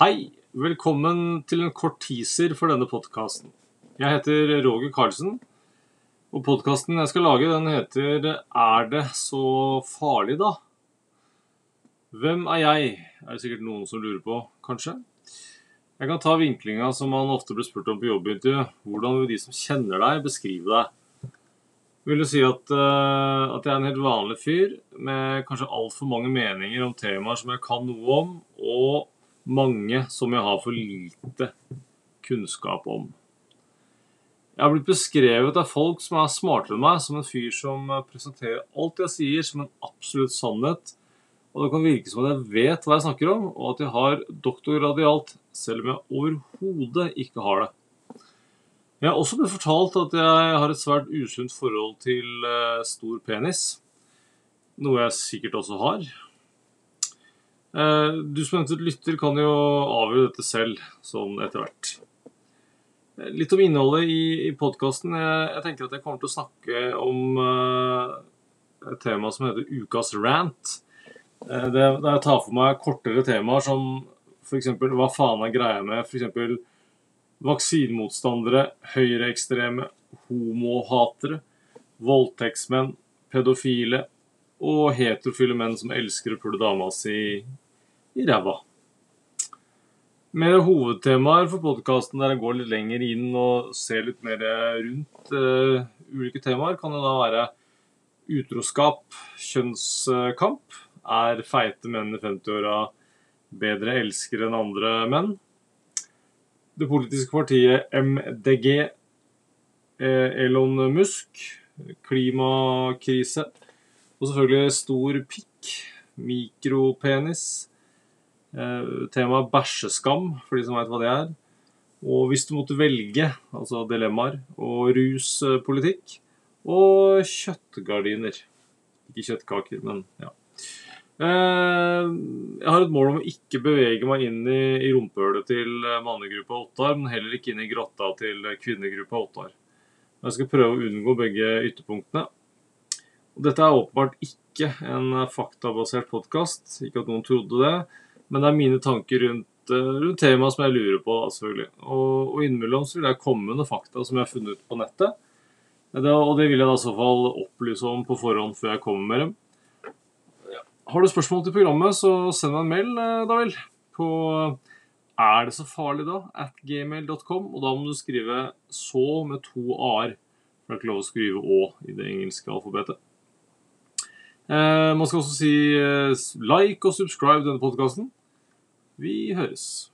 Hei, velkommen til en kort teaser for denne podkasten. Jeg heter Roger Karlsen, og podkasten jeg skal lage, den heter Er det så farlig, da? Hvem er jeg? er det sikkert noen som lurer på, kanskje. Jeg kan ta vinklinga som man ofte blir spurt om på jobbintervju. Hvordan vil de som kjenner deg, beskrive deg? Vil du si at, uh, at jeg er en helt vanlig fyr med kanskje altfor mange meninger om temaer som jeg kan noe om, og mange som jeg har for lite kunnskap om. Jeg har blitt beskrevet av folk som er smartere enn meg, som en fyr som eh, presenterer alt jeg sier som en absolutt sannhet, og det kan virke som at jeg vet hva jeg snakker om, og at jeg har doktorgrad i alt, selv om jeg overhodet ikke har det. Jeg har også blitt fortalt at jeg har et svært usunt forhold til eh, stor penis. Noe jeg sikkert også har. Eh, du som eventuelt lytter, kan jo avgjøre dette selv, sånn etter hvert. Eh, Litt om innholdet i, i podkasten. Jeg, jeg tenker at jeg kommer til å snakke om uh, et tema som heter Ukas rant. Uh, Det, der jeg tar for meg kortere temaer som f.eks. hva faen er greia med f.eks. vaksinemotstandere, høyreekstreme, homohatere, voldtektsmenn, pedofile og heterofile menn som elsker å pule dama si i ræva. Mer hovedtemaer for podkasten der jeg går litt lenger inn og ser litt mer rundt uh, ulike temaer, kan jo da være utroskap, kjønnskamp, er feite menn i 50-åra bedre elskere enn andre menn? Det politiske partiet MDG, eh, Elon Musk, klimakrise og selvfølgelig stor pikk, mikropenis, eh, temaet bæsjeskam, for de som veit hva det er. Og hvis du måtte velge, altså dilemmaer, og ruspolitikk, og kjøttgardiner. Ikke kjøttkaker, men ja. Eh, Jeg har et mål om å ikke bevege meg inn i, i rumpehullet til eh, mannegruppa Ottar, men heller ikke inn i grotta til kvinnegruppa Ottar. Jeg skal prøve å unngå begge ytterpunktene. Dette er åpenbart ikke en faktabasert podkast, ikke at noen trodde det, men det er mine tanker rundt, eh, rundt temaet som jeg lurer på, selvfølgelig. Og, og innimellom vil jeg komme med noen fakta som jeg har funnet ut på nettet. Det, og det vil jeg da i så fall opplyse om på forhånd før jeg kommer med dem. Har du spørsmål til programmet, så send meg en mail, eh, da vel. På er det så farlig da? at gmail.com. Og da må du skrive 'så' med to a-er. Det er ikke lov å skrive 'å' i det engelske alfabetet. Eh, man skal også si eh, like og subscribe denne podkasten. Vi høres.